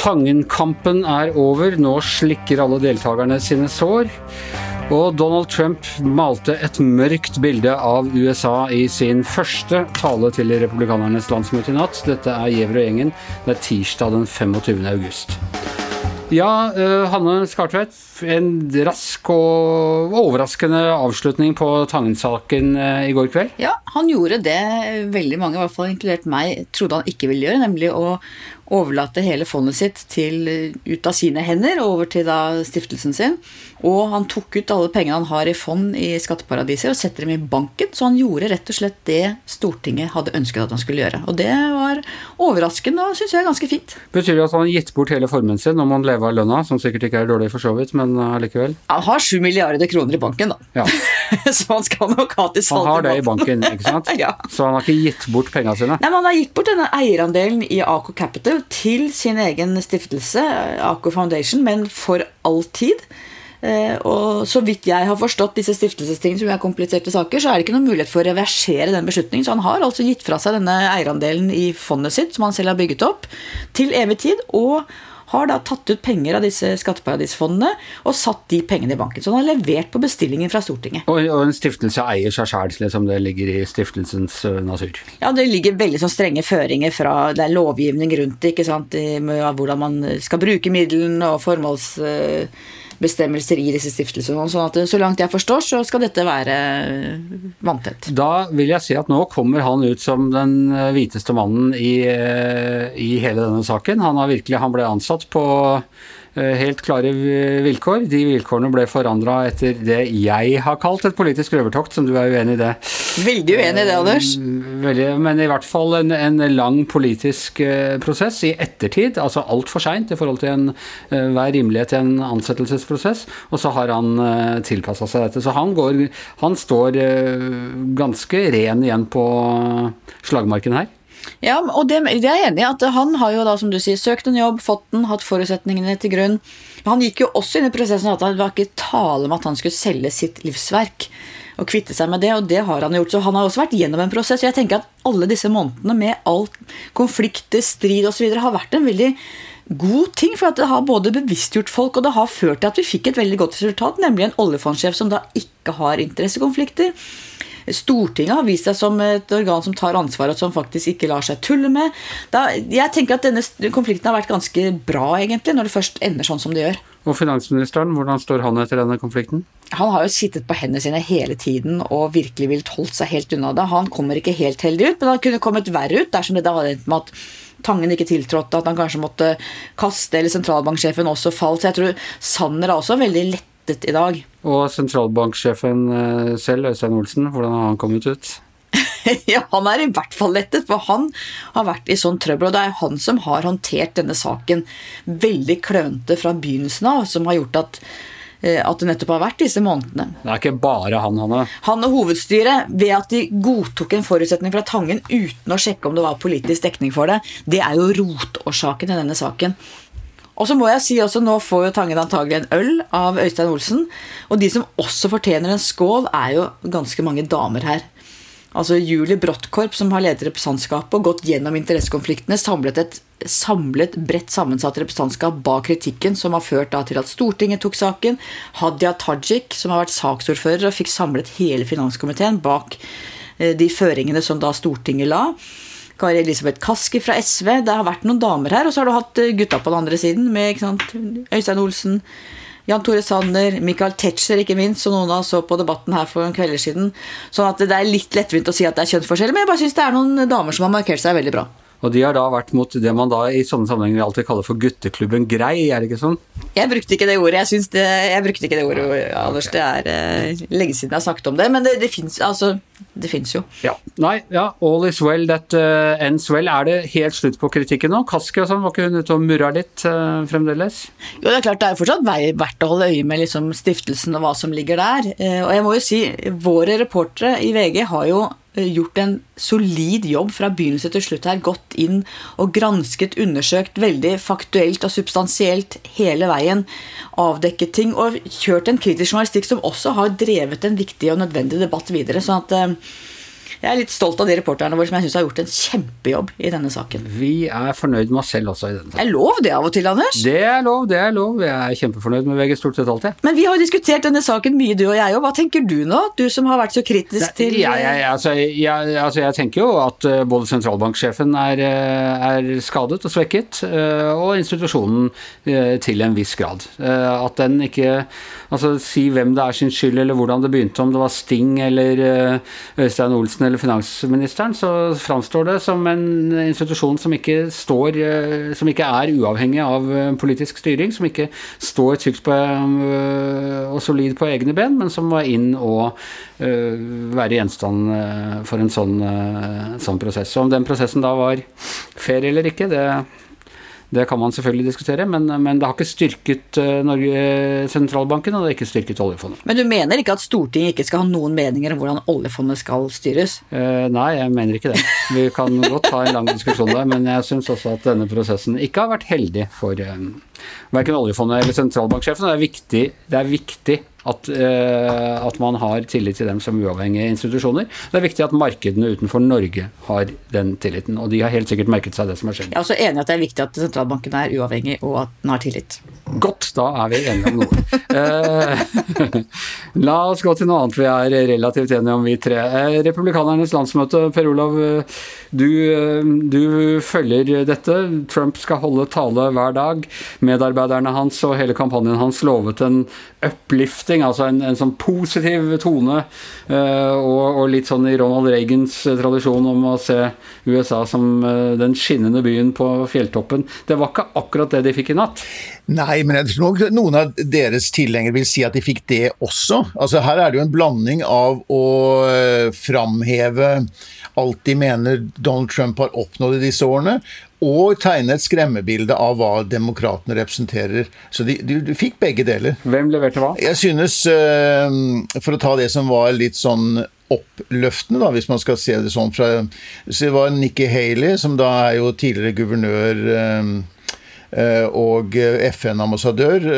Tangenkampen er over. Nå slikker alle deltakerne sine sår. Og Donald Trump malte et mørkt bilde av USA i sin første tale til republikanernes landsmøte i natt. Dette er Gjever og gjengen. Det er tirsdag den 25. august. Ja, uh, Hanne Skartveit. En rask og overraskende avslutning på Tangen-saken uh, i går kveld? Ja, han gjorde det veldig mange, i hvert fall inkludert meg, trodde han ikke ville gjøre. Nemlig å overlate hele fondet sitt til, ut av sine hender og over til da stiftelsen sin. Og han tok ut alle pengene han har i fond i skatteparadiser og setter dem i banken. Så han gjorde rett og slett det Stortinget hadde ønsket at han skulle gjøre. Og det var overraskende og syns jeg ganske fint. Betyr det at han har gitt bort hele formuen sin om han lever av lønna, som sikkert ikke er dårlig for så vidt, men allikevel? Han har sju milliarder kroner i banken, da. Ja. så han skal nok ha til salg. Han har det i banken, ikke sant? ja. Så han har ikke gitt bort pengene sine? Nei, men han har gitt bort denne eierandelen i Aco Capital til sin egen stiftelse, Aco Foundation, men for all tid. Eh, og så vidt jeg har forstått disse stiftelsestingene, som er kompliserte saker, så er det ikke noen mulighet for å reversere den beslutningen. Så han har altså gitt fra seg denne eierandelen i fondet sitt, som han selv har bygget opp, til evig tid. og har da tatt ut penger av disse skatteparadisfondene og satt de pengene i banken. Så han har levert på bestillingen fra Stortinget. Og, og en stiftelse eier seg sjæl, som det ligger i stiftelsens uh, natur? Ja, det ligger veldig sånn strenge føringer fra det er lovgivning rundt det, ikke sant, med hvordan man skal bruke midlene og formåls... Uh, bestemmelser i disse stiftelsene. sånn at Så langt jeg forstår, så skal dette være vanntett. Da vil jeg si at nå kommer han ut som den hviteste mannen i, eh, i hele denne saken. Han, har virkelig, han ble ansatt på Eh, helt klare vilkår. De vilkårene ble forandra etter det jeg har kalt et politisk røvertokt, som du er uenig i det? Veldig uenig i det, Anders. Mm, veldig, men i hvert fall en, en lang politisk uh, prosess i ettertid, altså altfor seint i forhold til en, uh, hver rimelighet i en ansettelsesprosess, og så har han tilpassa seg dette. Så han, går, han står ganske ren igjen på slagmarken her. Ja, og det, det er jeg enig i. at Han har jo da, som du sier, søkt en jobb, fått den, hatt forutsetningene til grunn. Han gikk jo også inn i prosessen at det var ikke tale om at han skulle selge sitt livsverk og kvitte seg med det, og det har han gjort. Så han har også vært gjennom en prosess. Jeg tenker at alle disse månedene med alt, konflikter, strid osv. har vært en veldig god ting, for det har både bevisstgjort folk, og det har ført til at vi fikk et veldig godt resultat, nemlig en oljefondsjef som da ikke har interessekonflikter Stortinget har vist seg som et organ som tar ansvar, og som faktisk ikke lar seg tulle med. Da, jeg tenker at denne konflikten har vært ganske bra, egentlig, når det først ender sånn som det gjør. Og finansministeren, hvordan står han etter denne konflikten? Han har jo sittet på hendene sine hele tiden og virkelig villet holdt seg helt unna det. Han kommer ikke helt heldig ut, men han kunne kommet verre ut dersom det hadde endt med at Tangen ikke tiltrådte, at han kanskje måtte kaste, eller sentralbanksjefen også falt. Så jeg tror Sanner er også veldig lettet i dag. Og sentralbanksjefen eh, selv, Øystein Olsen, hvordan har han kommet ut? ja, han er i hvert fall lettet, for han har vært i sånn trøbbel. Og det er han som har håndtert denne saken veldig klønete fra begynnelsen av, som har gjort at, eh, at det nettopp har vært disse månedene. Det er ikke bare han, Hanne? Han og hovedstyret, ved at de godtok en forutsetning fra Tangen uten å sjekke om det var politisk dekning for det, det er jo rotårsaken i denne saken. Og så må jeg si også, Nå får jo Tangen antagelig en øl av Øystein Olsen. Og de som også fortjener en skål, er jo ganske mange damer her. Altså Julie Bråttkorp, som har ledet representantskapet og gått gjennom interessekonfliktene, samlet et samlet, bredt sammensatt representantskap bak kritikken som har ført til at Stortinget tok saken. Hadia Tajik, som har vært saksordfører og fikk samlet hele finanskomiteen bak eh, de føringene som da Stortinget la. Kari Elisabeth Kaski fra SV. Det har vært noen damer her. Og så har du hatt eh, gutta på den andre siden med Øystein Olsen, Jan Tore Sanner, Michael Tetzschner ikke minst, som noen av oss så på debatten her for en kvelder siden. Sånn at det er litt lettvint å si at det er kjønnsforskjeller, men jeg bare syns det er noen damer som har markert seg veldig bra. Og de har da vært mot det man da i sånne sammenhenger alltid kaller for gutteklubben Grei, er det ikke sånn? Jeg brukte ikke det ordet. Jeg, det, jeg brukte ikke det ordet, Anders. Det er uh, lenge siden jeg har snakket om det. Men det, det fins altså, jo. Ja. Nei, ja. All is well that uh, ends well. Er det helt slutt på kritikken nå? Kaski og sånn, var ikke hun ute og murra litt uh, fremdeles? Jo, det er klart det er fortsatt verdt å holde øye med liksom, stiftelsen og hva som ligger der. og jeg må jo si, våre reportere i VG har jo eh, gjort en solid jobb fra begynnelse til slutt her. Gått inn og gransket, undersøkt veldig faktuelt og substansielt hele veien. Avdekket ting og kjørt en kritisk journalistikk som også har drevet en viktig og nødvendig debatt videre. sånn at eh, jeg er litt stolt av de reporterne våre som jeg syns har gjort en kjempejobb i denne saken. Vi er fornøyd med oss selv også i denne saken. Er lov det av og til, Anders? Det er lov, det er lov. Jeg er kjempefornøyd med VG stort sett alltid. Men vi har jo diskutert denne saken mye, du og jeg òg. Hva tenker du nå? Du som har vært så kritisk til ja, ja, ja, altså, jeg, altså, jeg tenker jo at uh, både sentralbanksjefen er, uh, er, skadet og svekket, uh, og institusjonen til en viss grad. at den ikke Altså si hvem det er sin skyld, eller hvordan det begynte, om det var Sting eller Øystein Olsen eller finansministeren, så framstår det som en institusjon som ikke står eh, Som ikke er uavhengig av eh, politisk styring, som ikke står trygt på, eh, og solid på egne ben, men som må inn og være gjenstand for en sånn, sånn prosess. Så om den prosessen da var fair eller ikke, det det kan man selvfølgelig diskutere, men, men det har ikke styrket uh, Norge sentralbanken, og det har ikke styrket oljefondet. Men du mener ikke at Stortinget ikke skal ha noen meninger om hvordan oljefondet skal styres? Eh, nei, jeg mener ikke det. Vi kan godt ha en lang diskusjon der, men jeg syns også at denne prosessen ikke har vært heldig for um, verken oljefondet eller sentralbanksjefen. Det er viktig, det er viktig at, eh, at, man har tillit til dem som uavhengige institusjoner. Det er viktig at markedene utenfor Norge har den tilliten, og de har helt sikkert merket seg det som har skjedd. Jeg er også enig i at det er viktig at sentralbanken er uavhengig, og at den har tillit. Godt, da er vi enige om noe. eh, la oss gå til noe annet vi er relativt enige om, vi tre. Eh, Republikanernes landsmøte, Per Olav, du, du følger dette. Trump skal holde tale hver dag. Medarbeiderne hans og hele kampanjen hans lovet en uplifting, altså en, en sånn positiv tone. Uh, og, og, litt sånn i Ronald Reagans uh, tradisjon om å se USA som uh, den skinnende byen på fjelltoppen. Det var ikke akkurat det de fikk i natt. Nei, men jeg tror noen av deres tilhengere vil si at de fikk det også. Altså Her er det jo en blanding av å framheve alt de mener Donald Trump har oppnådd i disse årene, og tegne et skremmebilde av hva demokratene representerer. Så de, du, du, fikk begge deler. Hvem leverte hva? Jeg synes, uh, for å ta det som var litt sånn oppløftende, da, hvis man skal se det sånn fra Så det var Nikki Haley, som da er jo tidligere guvernør uh, uh, og FN-ambassadør.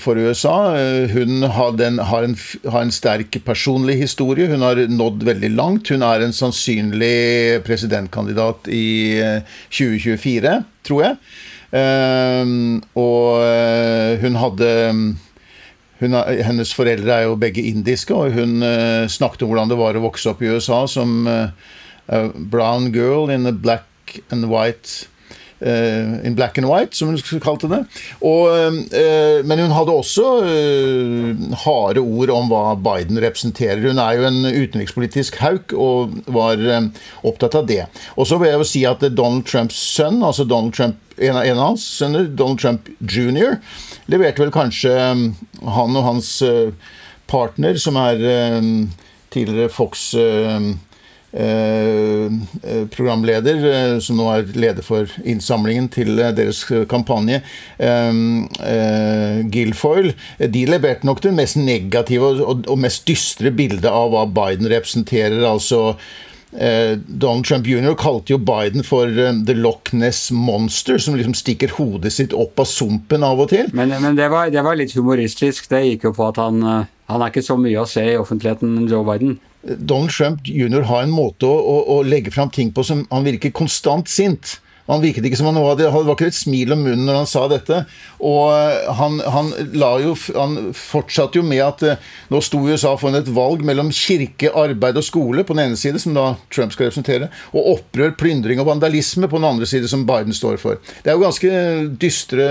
For USA. Hun har en, har, en, har en, sterk personlig historie. Hun har nådd veldig langt. Hun er en sannsynlig presidentkandidat i 2024, tror jeg. Og hun hadde hun, hennes foreldre er jo begge indiske, og hun snakket om hvordan det var å vokse opp i USA som a brown girl in a black and white Uh, in black and white, som hun kalte det. Og, uh, men hun hadde også uh, harde ord om hva Biden representerer. Hun er jo en utenrikspolitisk hauk og var opptatt av det. Og så vil jeg jo si at Donald Trumps sønn, altså Donald Trump, en av, en av hans sønner, Donald Trump jr., leverte vel kanskje han og hans partner, som er tidligere Fox programleder, eh, som nå er leder for innsamlingen til deres kampanje, Guilfoyle, de leverte nok det mest negative og mest dystre bildet av hva Biden representerer. altså Donald Trump jr. kalte jo Biden for The Loch Ness Monster, som liksom stikker hodet sitt opp av sumpen av og til. Men, men det, var, det, var, litt humoristisk. Det gikk jo på at han, han er ikke så mye å se i offentligheten, Joe Biden. Donald Trump jr. har en måte å, å, å legge fram ting på som han virker konstant sint. Han virket ikke som han hadde, det var ikke et smil om munnen når han sa dette. Og eh, han, han, jo, han fortsatte jo med at eh, nå sto USA foran et valg mellom kirke, arbeid og skole på den ene side, som da Trump skal representere, og opprør, plyndring og vandalisme på den andre side, som Biden står for. Det er jo ganske dystre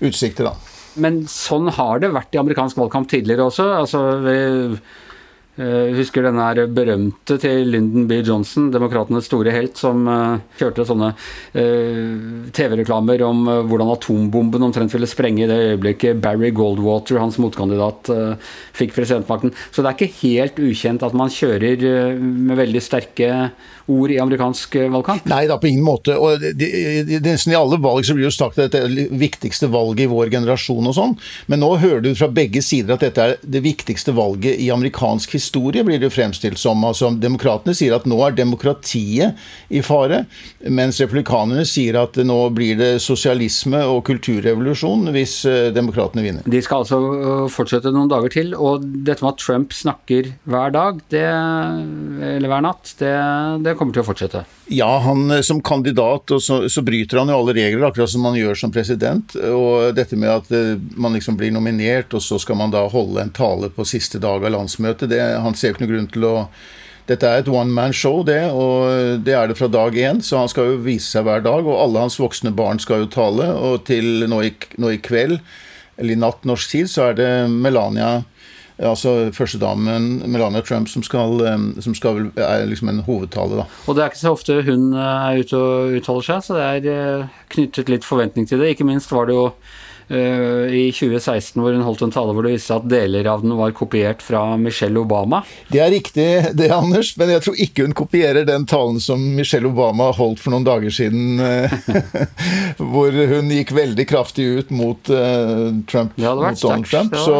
utsikter, da. Men sånn har det vært i amerikansk valgkamp tidligere også. altså eh, husker denne her berømte til Lyndon B. Johnson, demokratenes store helt, som uh, kjørte sånne uh, TV-reklamer om hvordan atombomben omtrent ville sprenge i det øyeblikket Barry Goldwater, hans motkandidat, fikk presidentmakten. Så det er ikke helt ukjent at man kjører med veldig sterke ord i amerikansk valgkamp? Nei da, på ingen måte. Og det, det, nesten i alle valg så blir jo sagt at dette er det viktigste valget i vår generasjon og sånn. Men nå hører du fra begge sider at dette er det viktigste valget i amerikansk historie historie, blir det fremstilt som. Altså, Demokratene sier at nå er demokratiet i fare, mens republikanerne sier at nå blir det sosialisme og kulturrevolusjon hvis uh, demokratene vinner. De skal altså uh, fortsette noen dager til, og dette med at Trump snakker hver dag, det, eller hver natt, det, det kommer til å fortsette. Ja, han uh, som kandidat, og så, så, bryter han jo alle regler, akkurat som han gjør som president. Og dette med at man liksom blir nominert, og så skal man da holde en tale på siste dag av landsmøtet, det, han ser jo ikke noe grunn til å dette er et one man show, det, og det er det fra dag én. Så han skal jo vise seg hver dag, og alle hans voksne barn skal jo tale. Og til nå i, nå i kveld, eller i natt norsk tid, så er det Melania altså førstedamen Melania Trump som skal, som skal er liksom en hovedtale. da. Og Det er ikke så ofte hun er ute og uttaler seg, så det er eh, knyttet litt forventning til det. Ikke minst var det jo Eh, i 2016 hvor hun holdt en tale hvor det viste seg at deler av den var kopiert fra Michelle Obama. Det er riktig det, Anders, men jeg tror ikke hun kopierer den talen som Michelle Obama holdt for noen dager siden, eh, hvor hun gikk veldig kraftig ut mot uh, Trump. Det hadde vært sterkt. Så,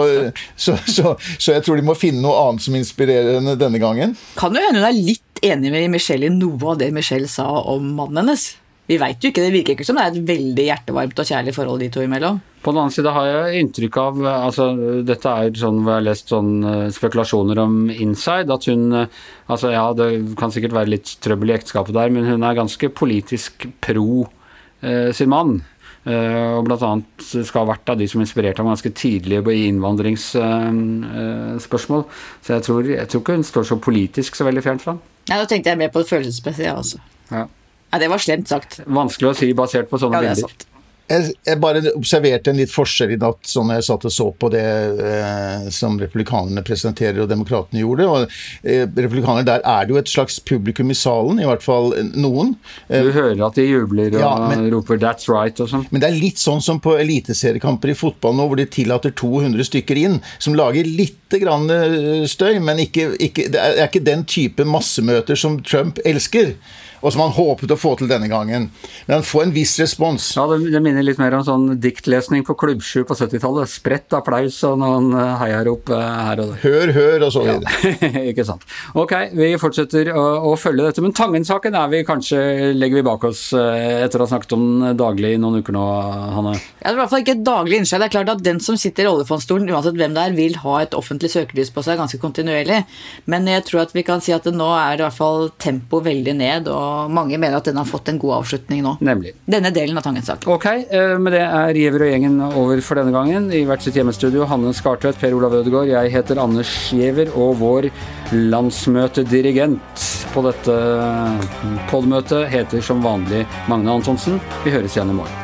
så, så, så, jeg tror de må finne noe annet som inspirerer henne denne gangen. Kan jo hende hun er litt enig med Michelle i noe av det Michelle sa om mannen hennes. Vi veit jo ikke, det virker ikke som det er et veldig hjertevarmt og kjærlig forhold de to imellom. På den annen side har jeg inntrykk av altså Dette er sånn hvor jeg har lest sånn eh, spekulasjoner om inside. At hun eh, altså Ja, det kan sikkert være litt trøbbel i ekteskapet der, men hun er ganske politisk pro eh, sin mann. Eh, og blant annet skal ha vært av de som inspirerte ham ganske tidlig i innvandringsspørsmål. Uh, uh, så jeg tror, jeg tror, ikke hun står så politisk så veldig fjernt fra ham. Ja, da tenkte jeg mer på det følelsesmessige, altså. Ja. Ja, det var slemt sagt. Vanskelig å si basert på sånne ja, bilder. Jeg, jeg, bare observerte en litt forskjell i natt, sånn jeg satt og så på det eh, som republikanerne presenterer og demokratene gjorde. og eh, republikanerne, Der er det jo et slags publikum i salen, i hvert fall noen. Du hører at de jubler og ja, men, roper 'that's right' og sånn. Men det er litt sånn som på eliteseriekamper i fotball nå, hvor de tillater 200 stykker inn, som lager litt grann eh, støy, men ikke, ikke, det er ikke den type massemøter som Trump elsker og som han håpet å få til denne gangen. Men han får en viss respons. Ja, det, det minner litt mer om sånn diktlesning på Klubbsju på 70-tallet. Spredt applaus og noen eh, heiarop eh, her og der. Hør, hør, og så videre. Ja. ikke sant. Ok, vi fortsetter å, å følge dette. Men Tangen-saken er vi kanskje legger vi bak oss eh, etter å ha snakket om den daglig i noen uker nå, Hanne? Ja, det er i hvert fall ikke et daglig innslag. Det er klart at den som sitter i oljefondstolen, uansett hvem det er, vil ha et offentlig søkelys på seg ganske kontinuerlig. Men jeg tror at vi kan si at nå er i hvert fall tempoet veldig ned. og mange mener at den har fått en god avslutning nå. Nemlig. Denne delen av Tangen-saken. Ok, eh, med det er Giæver og gjengen over for denne gangen. I hvert sitt hjemmestudio Hanne Skartvedt, Per Olav Ødegaard. Jeg heter Anders Giæver, og vår landsmøtedirigent på dette podmøtet heter som vanlig Magne Antonsen. Vi høres igjen i morgen.